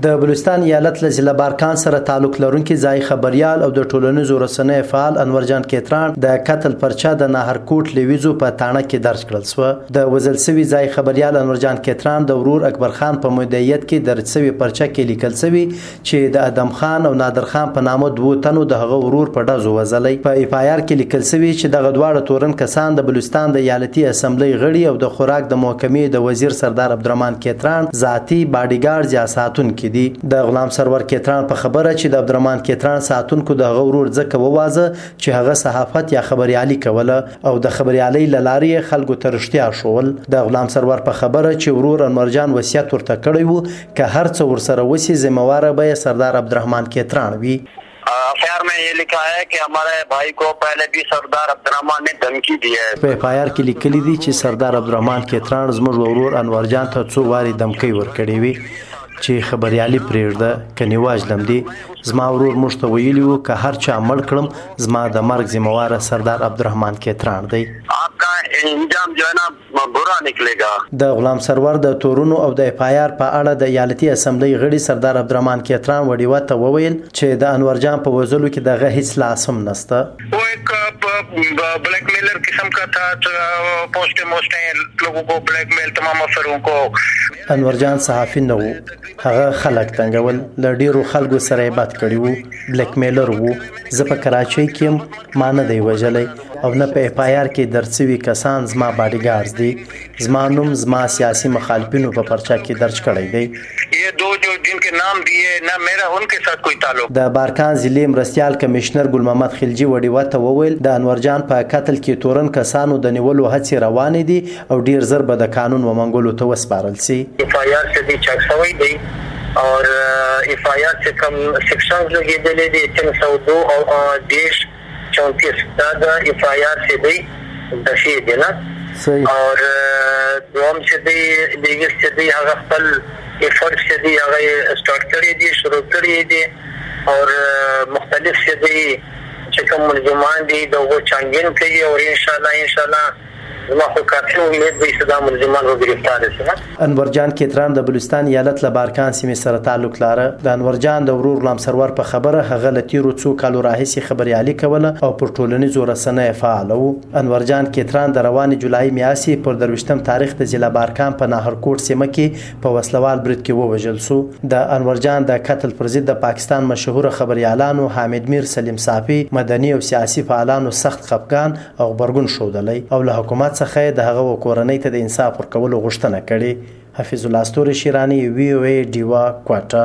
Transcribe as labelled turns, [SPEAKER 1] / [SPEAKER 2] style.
[SPEAKER 1] د بلوچستان ایالت له ضلع بارکان سره تعلق لرونکي ځای خبریال او د ټولنیزو رسنیو فعال انورجان کیتران د قتل پرچه د ناهرکوټ لویزو په تاڼه کې درج کړل شو د وزل سوي ځای خبریال انورجان کیتران د ورور اکبر خان په مدعیت کې درج سوي پرچه کې لیکل سوي چې د ادم خان او نادر خان په نامه دوو تنو د هغه ورور په ډزو وزلی په ایفایار کې لیکل سوي چې دغه دواړه تورن کسان د بلوچستان د ایالتي اسمبلی غړي او د خوراک د محکمې د وزیر سردار عبدالرحمن کیتران ذاتي باډي ګارډز یا ساتونکي دي. د غلام سرور کیتران په خبره چې د عبدالرحمن کیتران ساتونکو د هغه ورور ځکه ووازه چې هغه صحافت یا خبریالي کوله او د خبریالۍ له لارې یې خلکو ته رښتیا ښوول. د غلام سرور په خبره چې ورور انورجان وصیت ورته کړی و که هر څه ورسره وشي ذمه واره به یې سردار عبدالرحمن کیتران وي.
[SPEAKER 2] ایف آی آر مې یې لیکا هې کې همارا یې بھائی کو پهلې بهی سردار عبدالرحمن نې دھمکی دی هې.
[SPEAKER 1] په ایف آی آر کې لیکلي دي چې سردار عبدالرحمن کېتراڼ زموږ ورور انورجان ته څو وارې دمکۍ ورکړې وې چې خبریالي پرېږده کنې وژلم دې زما ورور موږ ته ویلي وو که هر چا مړ کړم زما د مرګ ذمه واره سردار عبدالرحمن کېتراڼ دی.
[SPEAKER 2] آپ کا انجام جو هې نا. مه برا نکلېګا.
[SPEAKER 1] د غلام سرور د تورونو او د اېف آی آر په اړه د ایالتي اسمبلۍ غړي سردار عبدالرحمن کېتران وډیوه ته وویل چې د انور جان په وژلو کې د هغه هیڅ لاس هم
[SPEAKER 2] نشته. وو ایک بلیک میلر قسم کا تھا پوسټې موسټې لوګو کو بلیک میل
[SPEAKER 1] تمام افسرو کو. انور جان صحافي نه وو هغه خلک تنګول له ډېرو خلکو سره یې بد کړي وو بلیک میلر وو زه په کراچۍ کې یم ما نه دی وژلی. او نه په اف آی آر کې درج شوي کسان زما باډي ګارډز دي زما نوم زما سیاسي مخالفینو په پرچه کې درج کړی دی.
[SPEAKER 2] یې دو جو جن کې نام دیه نه میرا ان کې سات کوی تعلق.
[SPEAKER 1] د بارکان ضلعې مرستیال کمشنر ګل محمد خلجي و ډیوه ته وویل، د انور جان په قتل کې تورن کسانو د نیولو هڅې روانې دي او ډیر زر به د قانون و منګولو ته وسپارل
[SPEAKER 2] شي. اف آی آر سه دی چاک شوی دی او اف آی آر سه کوم سیکشنز لګیدلې دي تین سو دو او دیرش چونتیس دا د افایار سې دی دفعې دی نه
[SPEAKER 1] صحیح
[SPEAKER 2] اور دوم سې دی لیګس سې دی هغه خپل افرټ سې دی هغه سٹارټ کړی دی شروع کړی دی اور مختلف سې دی چې کوم ملزمان دی د هغو چانګین کوي اور انشاءالله انشاءالله زما خو کافي امید دی چې دا ملزمان به ګرفتار شي.
[SPEAKER 1] انور جان کیتران د بلوچستان ایالت له بارکان سیمې سره تعلق لاره. د انور جان د ورور غلام سرور په خبره هغه له تیرو څو کالو راهیسې خبریالي کوله او پر ټولنیزو رسنیو فعال و. انور جان کیتران د روانې جولای میاشتې پر درویشتم تاریخ د ضلع بارکان په ناهرکوټ سیمه کې په وسله وال برید کې ووژل شو. د انور جان د قتل پر ضد د پاکستان مشهور خبریالانو حامد میر، سلیم صافي، مدني او سیاسي فعالانو سخت خپګان او غبرګون ښودلی او له حکومت څخه یې د هغه و کورنۍ ته د انصاف ورکولو غوښتنه کړې. حفیظ الله ستوری شیرانی، وي او ای ډیوه، کوټه.